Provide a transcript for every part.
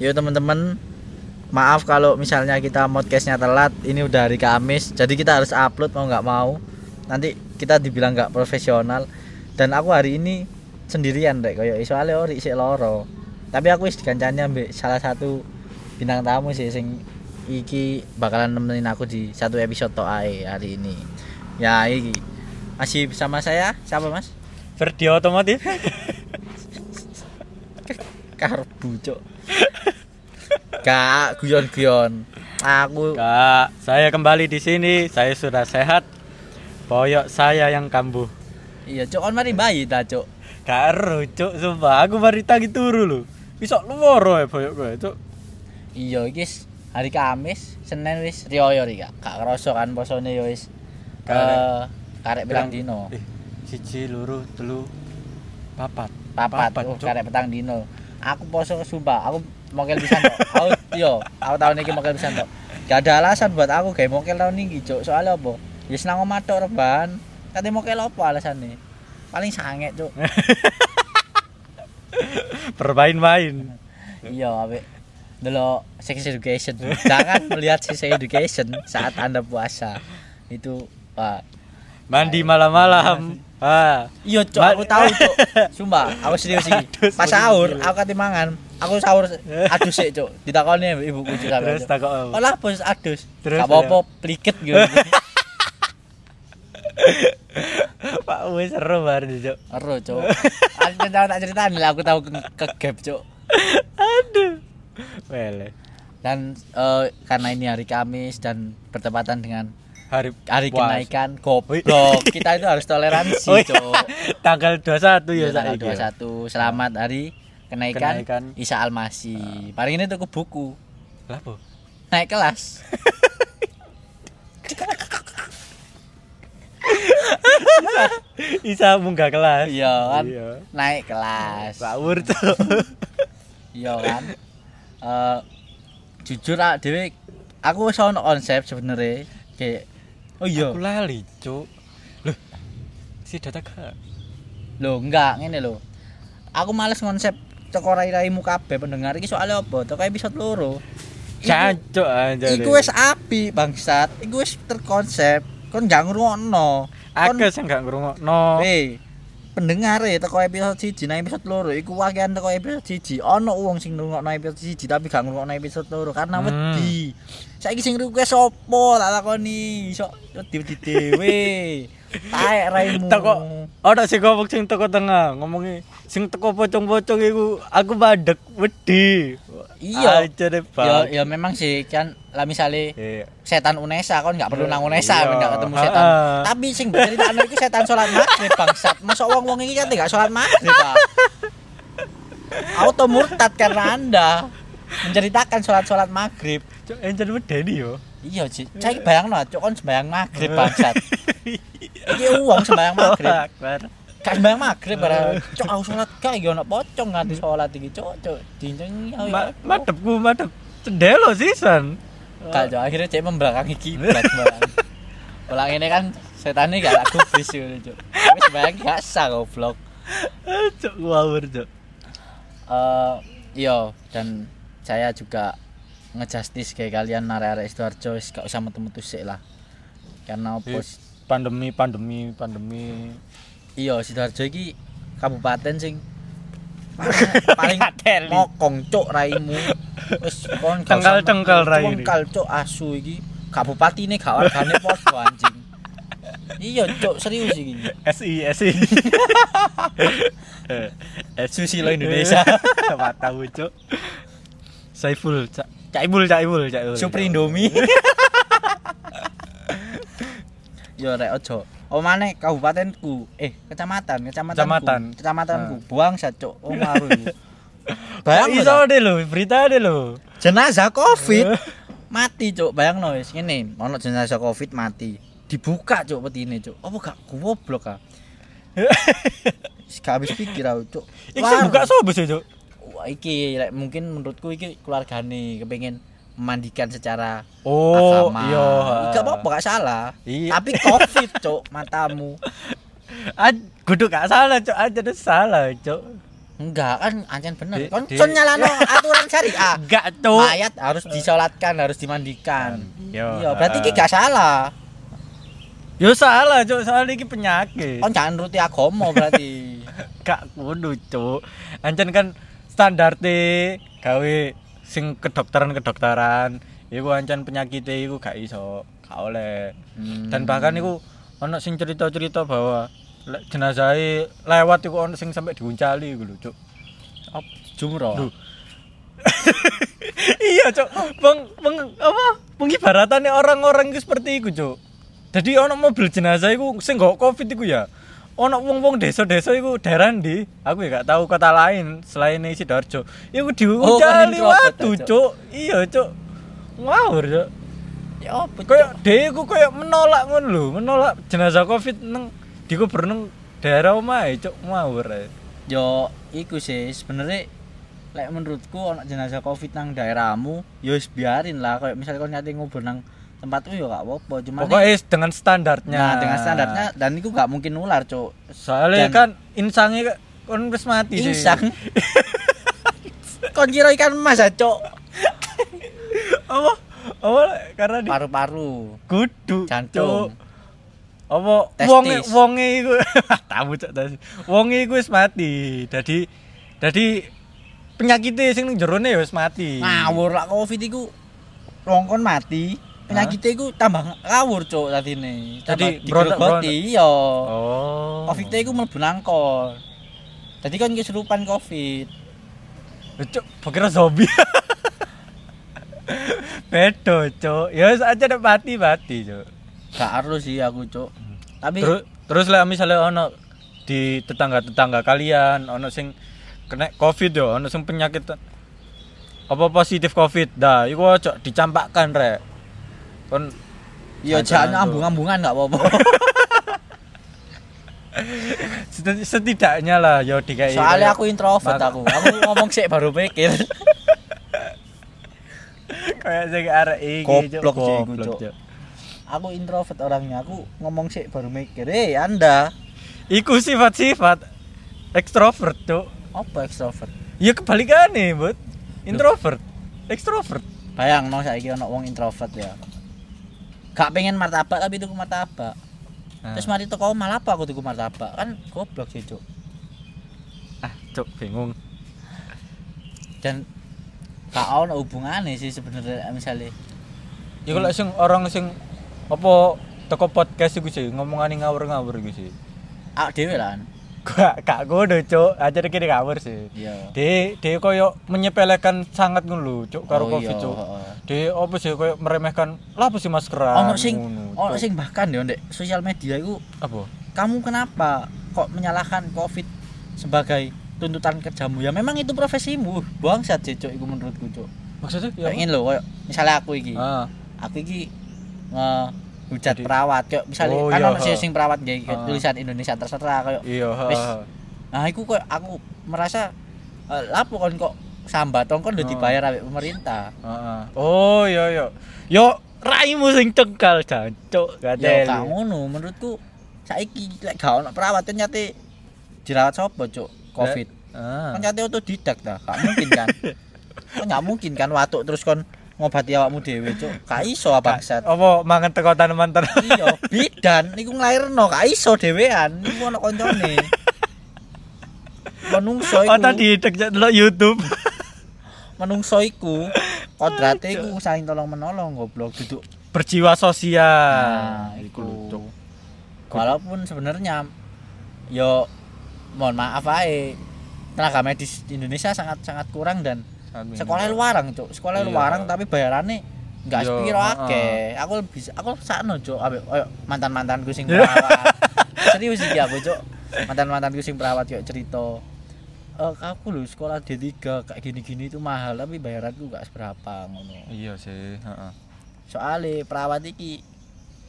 Yo teman-teman, maaf kalau misalnya kita podcastnya telat. Ini udah hari Kamis, jadi kita harus upload mau nggak mau. Nanti kita dibilang nggak profesional. Dan aku hari ini sendirian deh, kayak soalnya ori sih loro. Tapi aku wis dikancani ambek salah satu bintang tamu sih sing iki bakalan nemenin aku di satu episode tok ae hari ini. Ya iki masih bersama saya siapa mas? Verdi otomotif. Karbu cok. Kak guyon-guyon. Aku Kak, saya kembali di sini. Saya sudah sehat. Boyok saya yang kambuh. iya cok on mari bayi ta cok. Karo, cuk, sumpah aku mari tangi turu lho. Bisa luworo ya boyok gue, cuk. Iya wis hari Kamis, Senin wis riyo ri Kak. Gak kerasa kan posone ya wis. Karek. Eh, karek bilang dino. Eh, siji, loro, telu, papat. Papat, papat, oh, karek petang dino. Aku poso sumpah, aku mokel bisa tok. Aku yo, aku tahun ini mokel bisa tok. Gak ada alasan buat aku kayak mokel tahun ini cok. Soalnya apa? Ya senang omah tok reban. Kate mokel apa alasannya? Paling sange cok. Bermain-main. iya abe delok sex education jangan melihat sex education saat anda puasa itu pak Mandi malam-malam. Ah, iya cok aku tahu cok. Sumpah aku serius Adus, pas sahur aku kati mangan. Aku sahur adus sih cok. Ditakoni ibuku juga terus takok olah bos adus. Terus, gak apa-apa pliket gitu. Pak wis seru bar cuk. Ero cok. Aku tahu tak ceritain lah aku tahu ke, gap cok. Aduh. Wele. dan eh, karena ini hari Kamis dan bertepatan dengan Hari hari puasa. kenaikan goblok kita itu harus toleransi Oh iya. Tanggal 21 ya Ya, tanggal saiki. ya. 21 selamat hari kenaikan, Kenaikan. Isa Almasi paling ini tuku buku Lah apa? naik kelas Isa munggah kelas. iya kan Iya. naik kelas Sahur cuk. iya kan Eh, jujur ah dewe aku wis ono konsep sebenarnya kayak oh iya Aku lali cuk. Loh. Si data gak? lho enggak ngene lho aku males konsep teko rai-raimu kabeh pendengar iki soalnya apa teko episode loro Cancuk aja. Iku wis api bangsat, iku wis terkonsep. Kon gak ngrungokno. Akeh sing gak ngrungokno. eh pendengar e teko episode 1 nang episode loro iku wakian teko episode 1. Ono wong sing ngrungokno episode 1 tapi gak ngrungokno episode loro karena Hmm. wedi. Saiki sing request opo tak takoni iso wedi dhewe. Taek raimu. Teko ora sing ngomong sing teko tengah, ngomongi sing teko pocong-pocong iku aku mandek wedi. Iya. Ya ya memang sih kan lah misale Iya. setan Unesa kon nggak perlu nang Unesa Iya. nggak ketemu setan. Heeh. Tapi sing bercerita iki setan salat maghrib bangsat. Masa wong-wong iki kan gak salat maghrib, Pak. Auto murtad karena Anda menceritakan salat-salat maghrib. Cuk, encen medeni yo. Iya, Ci. Saya bayangno, cok kon sembayang maghrib bangsat. Iki uang sembayang maghrib. Akbar. Gak sembayang maghrib bara. Cok aku salat gak iki ono pocong nganti salat iki, cok. Cok, dinceng ya. Ma- Madepku madep cendelo sisan. Kak Jo akhirnya cek membelakangi kiblat bang. Ulang ini kan setan ini gak laku bis cok. Tapi sebenarnya gak sah goblok. Cuk ngawur cuk. Eh iya dan saya juga ngejustis kayak kalian narek-arek Sidoarjo wis gak usah metu-metu sik lah. Karena Iya. Pandemi pandemi pandemi. iya Sidoarjo iki kabupaten sing paling mokong cok raimu. Wis kon Cengkal-cengkal metu, rai ini. Cengkal cok asu iki. Gak bupati ini gak wargane podo anjing. Iya cok serius iki. SI SI. Susilo Indonesia. Apa tahu cuk. Saiful, Cak. Caibul, Caibul, Caibul. Supri Indomie. Yo rek ojo. Mana kabupatenku, eh kecamatan, kecamatan, Kecamatan. kecamatanku, buang cok. Oh ngaruh. Bayang iso deh lo, berita deh lo. jenazah Covid mati cok. Bayang no wis ngene, ono jenazah Covid mati. Dibuka cok petine cok. Apa gak goblok ah. Gak habis pikir aku cok. Iki buka sobo sih, Cuk? Wah, iki lek mungkin menurutku iki keluargane kepengen memandikan secara Oh, agama. iya. Gak apa-apa gak salah. Iya. Tapi covid, Cuk, matamu. Kudu gak salah, Cuk. Aja tuh salah, Cuk. enggak kan ancen bener Di- kon di- son nyalano aturan syariah Enggak, Cuk. mayat harus disolatkan harus dimandikan Yo, iya berarti heeh. ki gak salah Yo salah, Cuk. Soalnya iki penyakit. kon jangan nuruti agama berarti Gak kudu, Cuk. Ancen kan standarte gawe sing kedokteran-kedokteran iku ancen penyakit iku gak iso, gak oleh. Hmm. Dan bahkan iku ono sing cerita-cerita bahwa le- jenazah lewat iku ono sing sampai diuncali iku lho, Cuk. Jumroh iya, Cuk. Bang, bang apa? Pengibaratane orang-orang itu seperti iku, Cuk. Jadi ono mobil jenazah iku sing nggo Covid iku ya. Ono wong-wong desa-desa iku daerah ndi? Aku ya gak tahu kota lain selain Sidoarjo. Iku diuncali Oh, introvert, Cuk. Iya, Cuk. Ngawur, Cuk. ya Kayak dhewe iku kayak menolak ngono lho, menolak jenazah Covid nang dikubur nang daerah omahe, Cuk. Ngawur ae. yo iku sih sebenarnya lek menurutku ono jenazah covid nang daerahmu yo wis biarin lah kayak misalnya kon nyati ngubur nang tempatmu yo gak apa-apa cuman Pokoknya dengan standarnya. nah dengan standarnya dan itu gak mungkin nular cuk Soalnya Dan- kan insangnya kan wis mati sih. insang kon kira ikan emas ya cuk Apa? Apa karena di paru-paru kudu jantung. Apa wonge wonge iku tamu cok tadi. Wonge iku wis mati. Dadi dadi penyakitnya sing ning jerone ya wis mati. ngawur lah covid iku wong kon mati penyakit iku tambah ngawur cuk tadine Jadi, Tambah berontak- digerogoti iya Oh. covid iku mlebu nang kon jadi kan kesurupan covid Cuk, pikir zombie. Bedo, cuk. Ya aja nek mati mati, cuk. gak harus sih aku cuk tapi Terus terus lah misalnya ono di tetangga-tetangga kalian ono sing kena covid yo, ono sing penyakit apa positif covid. Dah, iku ojo dicampakkan rek. Kon ya jangan Cuk. ambung-ambungan gak apa-apa seti- setidaknya lah yo dikai. soalnya aku introvert aku aku ngomong sih baru pikir kayak sing arek iki. Goblok, Cuk. Cuk. aku introvert orangnya aku ngomong sih baru mikir eh anda Iku sifat-sifat ekstrovert, Cuk. apa ekstrovert Ya kebalikannya, Bud. Introvert, ekstrovert. bayang no saya ono wong introvert ya gak pengen martabak tapi tuku martabak Nah. terus mari toko malah apa aku tuku martabak kan goblok sih cuk Ah, Cuk, bingung. dan gak ono hubungannya sih sebenarnya misalnya Ya kalau sing orang sing apa toko podcast iku sih ngomongane ngawur-ngawur iku sih. ah dewe lah Gak gak ngono, Cuk. Aja kene ngawur sih. iya De, de koyo menyepelekan sangat ngono lho, Cuk, karo Oh, Covid, Cuk. De apa sih koyo meremehkan lah apa sih maskeran. ono sing ono sing bahkan ya ndek sosial media itu apa? kamu kenapa kok menyalahkan covid sebagai tuntutan kerjamu ya memang itu profesimu bangsat sih cuk itu menurutku cuk Maksudnya ya. pengen loh kayak misalnya aku iki Ah, aku iki ngehujat Jadi- perawat kayak misalnya Oh, kan iya, ono sing perawat kayak kayak Ah. tulisan Indonesia terserah kayak iya, Wis. nah aku kayak aku merasa eh, lapo kon kok sambat kon udah Oh. dibayar ambek pemerintah Heeh. Oh, iya iya. Yo raimu sing cengkal jancuk ya gadeli. gak ngono menurutku saiki lek gak ono perawat kan nyate dirawat sapa cuk covid Ah. kan nyate otodidak ta gak mungkin kan kan gak mungkin kan watuk terus kon ngobati awakmu dhewe cuk gak iso bangsat Apa mangan teko tanaman ter iya bidan niku nglairno gak iso dhewean niku ono koncone menungso iku Oh tadi dek YouTube. Menungso iku kodrate iku saling tolong menolong goblok duduk. Berjiwa sosial. nah Iku Cuk. walaupun sebenarnya yo mohon maaf ae. Tenaga medis di Indonesia sangat sangat kurang dan sekolah luarang cuk. Sekolah Iya. luarang tapi bayarannya nggak Yo, sepiro akeh. Aku lebih aku sakno cuk ambek koyo mantan-mantanku sing perawat. Serius iki aku cuk. Mantan-mantanku sing perawat kayak cerita eh aku lho sekolah D3 kayak gini-gini itu mahal tapi bayaranku nggak seberapa ngono Iya sih, heeh. soalnya perawat iki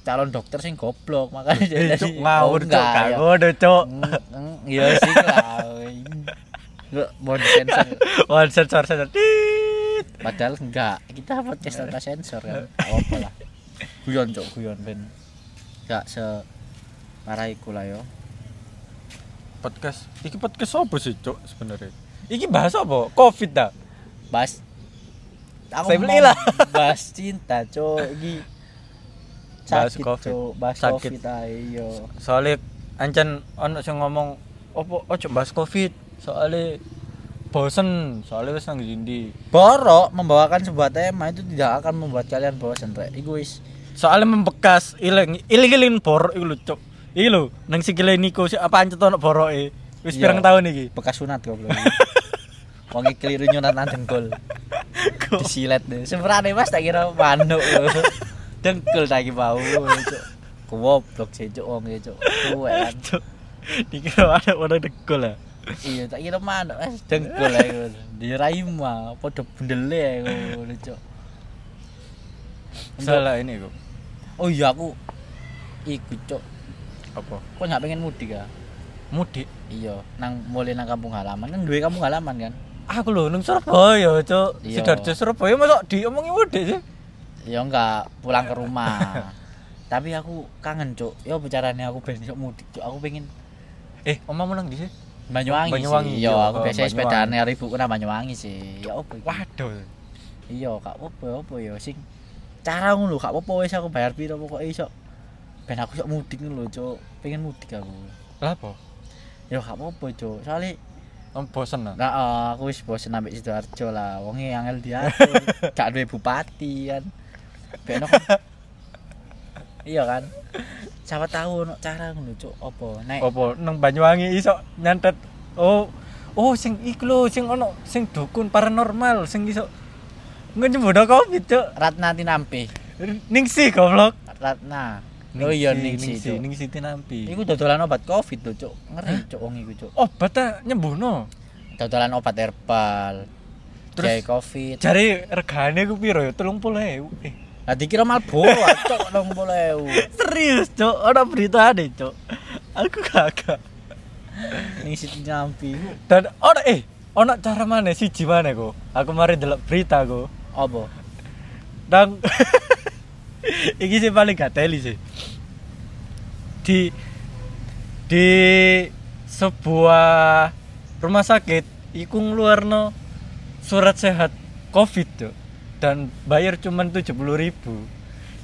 calon dokter sing goblok makanya jadi Cuk, ngawur cuk, enggak, gak ya. ngono cuk. Mm, mm, iya sih lah lu mau sensor sensor sensor. Padahal enggak kita podcast tanpa sensor kan Gak apa lah guyon cok guyon ben enggak se parah iku lah yo podcast iki podcast apa sih cuk sebenarnya iki bahas apa covid dah Bahas Saya mau belilah. bahas cinta, Cuk. Iki Bahas sakit, Covid. Cuk. Bahas Sakit. Covid ae yo. soalnya ancen ono sing ngomong opo ojo bahas covid soalnya bosen soalnya wis nang ndi Borok membawakan sebuah tema itu tidak akan membuat kalian bosan, Rek. Iku wis soalnya membekas ilang iling iling borok iku lho cuk iki lho nang sikile Niko apa ancet ono boroke wis Iya. pirang tahun iki bekas sunat goblok. Wong iki keliru nyunat nang dengkul. Disilet deh. Sebenarnya Mas tak kira manuk lho. Dengkul tak iki bau. Goblok Cuk, wong iki, Cuk. Tuwek dikira ada orang dekul lah Iya, tak kira manuk, Mas. Dengkul ae ngono. Diraimu ah, padha bendele ae ngono, Cuk. salah ini kok Oh iya aku iku, Cuk. Apa Kok nggak pengen mudik ah? mudik Iya, nang mulai nang kampung halaman kan duwe kampung halaman kan. aku lho nang Surabaya cuk Iya. Sidoarjo Surabaya masa diomongi mudik sih Ya enggak pulang ke rumah. Tapi aku kangen, Cuk. Ya bicaranya aku ben iso mudik, Cuk. Aku pengen eh omamu nang ndi sih Banyuwangi, Banyuwangi, sih. Iya, aku Oh, biasanya sepedaan karo ibuku nang Banyuwangi sih. Ya opo waduh Iya, gak apa-apa ya sing cara ngono gak apa-apa wis aku bayar piro pokoke iso. Ben aku iso mudik lho, Cuk. Pengen mudik aku. lah apa Ya gak apa-apa, Cuk. Soalnya Om bosen lah Nah, oh, aku wis bosen ambek Sidoarjo lah. Wonge angel diatur. gak duwe bupati kan. Beno kan. iya kan? Siapa tahu ono cara ngono, Cuk. Apa? Nek apa nang Banyuwangi iso nyantet oh oh sing iku lho sing ono sing dukun paranormal sing iso ngejembodo covid cuk Ratna Tinampi. ningsi goblok Ratna. Oh iya ning ningsi situ. ningsi tinampi Iku dodolan obat Covid lho, Cuk. Ngeri, Cuk, wong iku, Cuk. obat ta nyembuhno Dodolan obat herbal. Terus- Terus Covid. jare regane ku piro ya 30.000 eh Lah dikira Marlboro, Cuk, 80.000. serius cuk ono berita deh cuk aku kagak Ning situ nyampi. dan ono eh ono cara mana siji mana kok aku mari delok berita kok Apa? dan iki sih paling gak teli sih di di sebuah rumah sakit iku ngeluarno surat sehat covid tuh dan bayar cuman tujuh ribu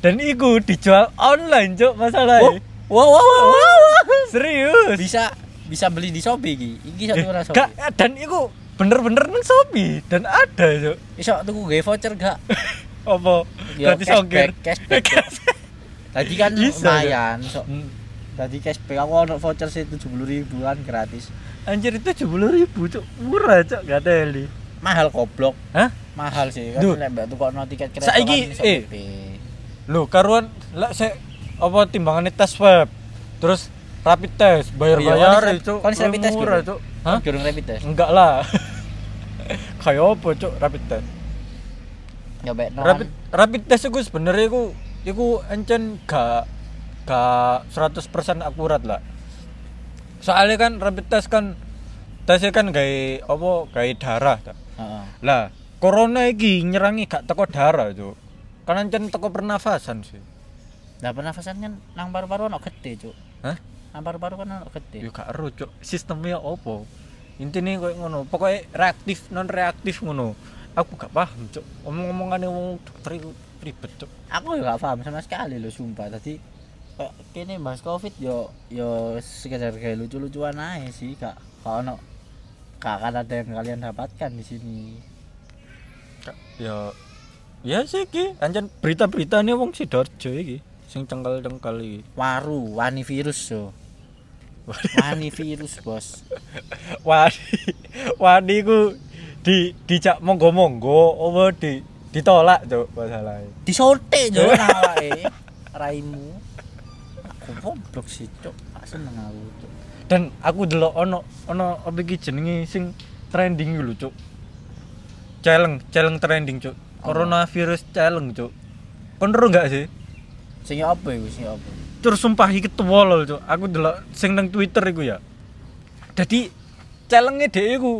dan iku dijual online cok masalahnya Wow, wow, wow, wow. serius Bisa bisa beli di Shopee iki. Iki satu gak Shopee. dan iku bener-bener nang Shopee dan ada cok Iso tuku gawe voucher gak? apa Ya, gratis ongkir cashback, Tadi kan Bisa, lumayan, so. Hmm. Tadi cashback aku ono voucher sih 70.000 kan gratis. anjir itu tujuh ribu cok murah cok gak teli Mahal goblok. hah Mahal sih kan lek mbak tukokno tiket kereta Saiki, kan eh. Loh, karuan lah saya apa timbangannya tes swab. Terus rapid test, bayar-bayar Iya, itu. kon rapid test murah? Cuk. Hah? Durung rapid test. Enggak lah. Kayak apa, Cuk, rapid test? Ya baik Rapid rapid test itu sebenarnya iku iku encen gak gak 100% akurat lah. Soalnya kan rapid test kan tesnya kan gawe apa gawe darah ta. Heeh. Lah, corona iki nyerangi gak teko darah, Cuk. Kan encen teko pernafasan sih. Lah pernafasan kan nang paru-paru ono gede, Cuk. Hah? Nang paru-paru kan ono gede. Ya gak ero, Cuk. Sistemnya opo? Intine koyo ngono. Pokoknya reaktif non reaktif ngono. Aku gak paham, Cuk. Omong-omongane wong dokter iku ribet, Cuk. Aku gak paham sama sekali loh sumpah. Tadi kayak kene bahas Covid yo yo sekedar kayak lucu-lucuan aja sih, Kak. Ono gak akan ada yang kalian dapatkan di sini. Ya ya sih iki, anjen berita-beritane wong Sidoarjo iki sing cengkel-cengkel iki. Waru, wani virus so. Wani virus, Bos. Wadi, wadi ku di dijak monggo-monggo apa di ditolak, Cuk, masalahnya. Disotek yo nang awake. Raimu. Aku goblok sih. Gak seneng aku, Cuk. dan aku delok ono ono apa iki jenenge sing trending lho cuk challenge challenge trending cuk coronavirus challenge cuk kon ero enggak sih Sing apa iku, sing apa? terus sumpah iki tewol cuk aku delok sing nang twitter iku ya jadi challenge dhek iku iku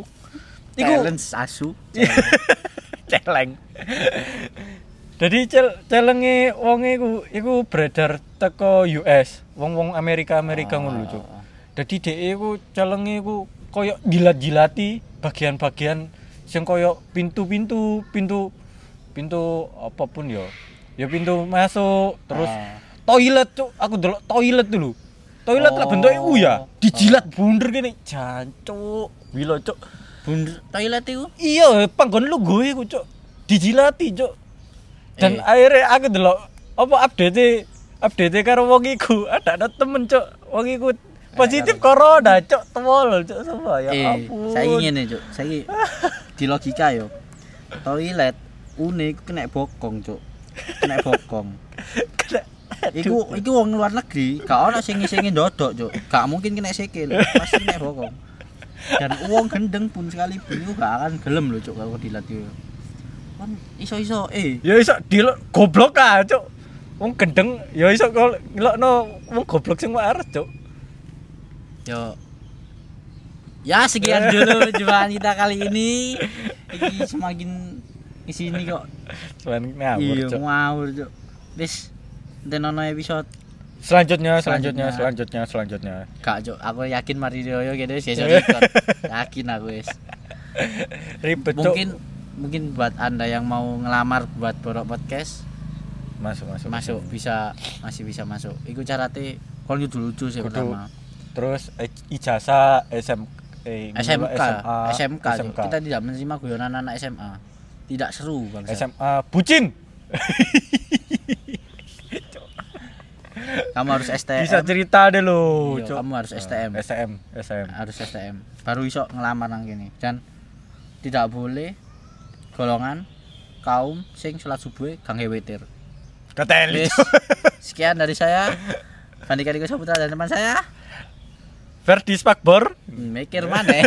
Challenge asu. challenge jadi cel challenge wong iku iku beredar teko US wong-wong Amerika Amerika ngono lho cuk Dadi dhek iku celenge iku koyo jilat-jilati bagian-bagian sing koyo pintu-pintu, pintu pintu apa pun ya. Ya pintu masuk, terus Ah. toilet cuk, aku delok toilet dulu. Toilet lah Oh. bentuknya u ya, dijilat bunder gini, jancuk. Wilo cuk. Bundar toilet itu Iya, panggon lu gue iku cuk. Dijilati cuk. Dan Eh. akhirnya aku delok apa update update karo wong iku, ada ada temen cuk. Wong iku positif corona cuk, tewol cuk semua ya eh ampun. saya ingin cuk saya di logika yo toilet unik kena bokong cuk kena bokong Kena- Iku iku wong luar negeri, gak ono sing ngisingi ndodok, Cuk. Gak mungkin kena sikil, pasti kena bokong. Dan wong gendeng pun sekalipun iku gak akan gelem lho, Cuk, kalau dilat yo. Kan iso-iso eh Ya iso dilok goblok ah cuk. Wong gendeng ya iso kok ngelokno wong goblok sing waras cuk. yo Ya sekian dulu perjumpaan kita kali ini. Iki semakin di sini kok. Cuman ngawur Iya, cuk. ngawur, Cuk. Wis enten ono episode Selanjutnya, selanjutnya, Selanjutnya. selanjutnya. Gak, Cuk. Aku yakin Mari Rioyo gitu record. Yakin aku wis. Ribet mungkin mungkin buat anda yang mau ngelamar buat borok podcast masuk masuk. masuk bisa masih bisa masuk itu caranya kalau lucu lucu sih Kudu pertama Terus ijazah SM eh, SMK SMA, SMK. SMK. kita tidak menerima guyonan anak SMA tidak seru bang SMA bucin. kamu harus STM Bisa cerita deh lo. Iya, kamu harus STM. STM, STM. harus STM baru iso ngelamar nang gini dan tidak boleh golongan kaum sing sholat subuh kang witir Keteli. Sekian dari saya Fandika Diko Saputra dan teman saya Verdi Spakbor. mikir mana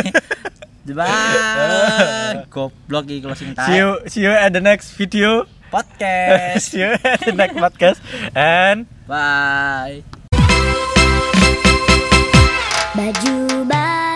Bye. Goblok iki closing See you time. see you at the next video. Podcast. see you at the next podcast and Bye. Baju baru